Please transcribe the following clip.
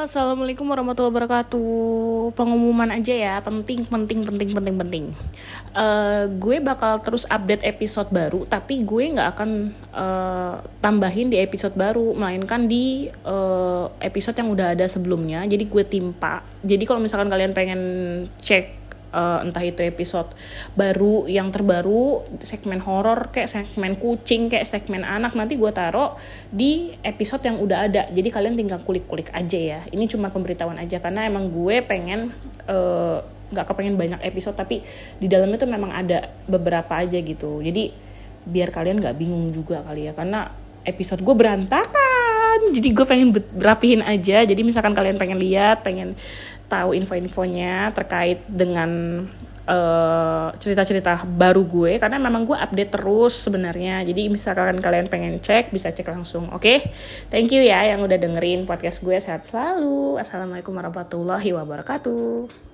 Assalamualaikum warahmatullahi wabarakatuh. Pengumuman aja ya, penting, penting, penting, penting, penting. Uh, gue bakal terus update episode baru, tapi gue nggak akan uh, tambahin di episode baru, melainkan di uh, episode yang udah ada sebelumnya. Jadi gue timpa. Jadi kalau misalkan kalian pengen cek uh, entah itu episode baru yang terbaru segmen horor kayak segmen kucing kayak segmen anak nanti gue taruh di episode yang udah ada. Jadi kalian tinggal kulik-kulik aja ya. Ini cuma pemberitahuan aja karena emang gue pengen uh, nggak kepengen banyak episode tapi di dalamnya tuh memang ada beberapa aja gitu. Jadi biar kalian nggak bingung juga kali ya karena episode gue berantakan jadi gue pengen berapihin aja. Jadi misalkan kalian pengen lihat pengen tahu info-infonya terkait dengan cerita cerita-cerita baru gue karena memang gue update terus sebenarnya. Jadi misalkan kalian pengen cek bisa cek langsung oke? Okay? thank you ya yang udah dengerin podcast gue. Sehat selalu. Assalamualaikum warahmatullahi wabarakatuh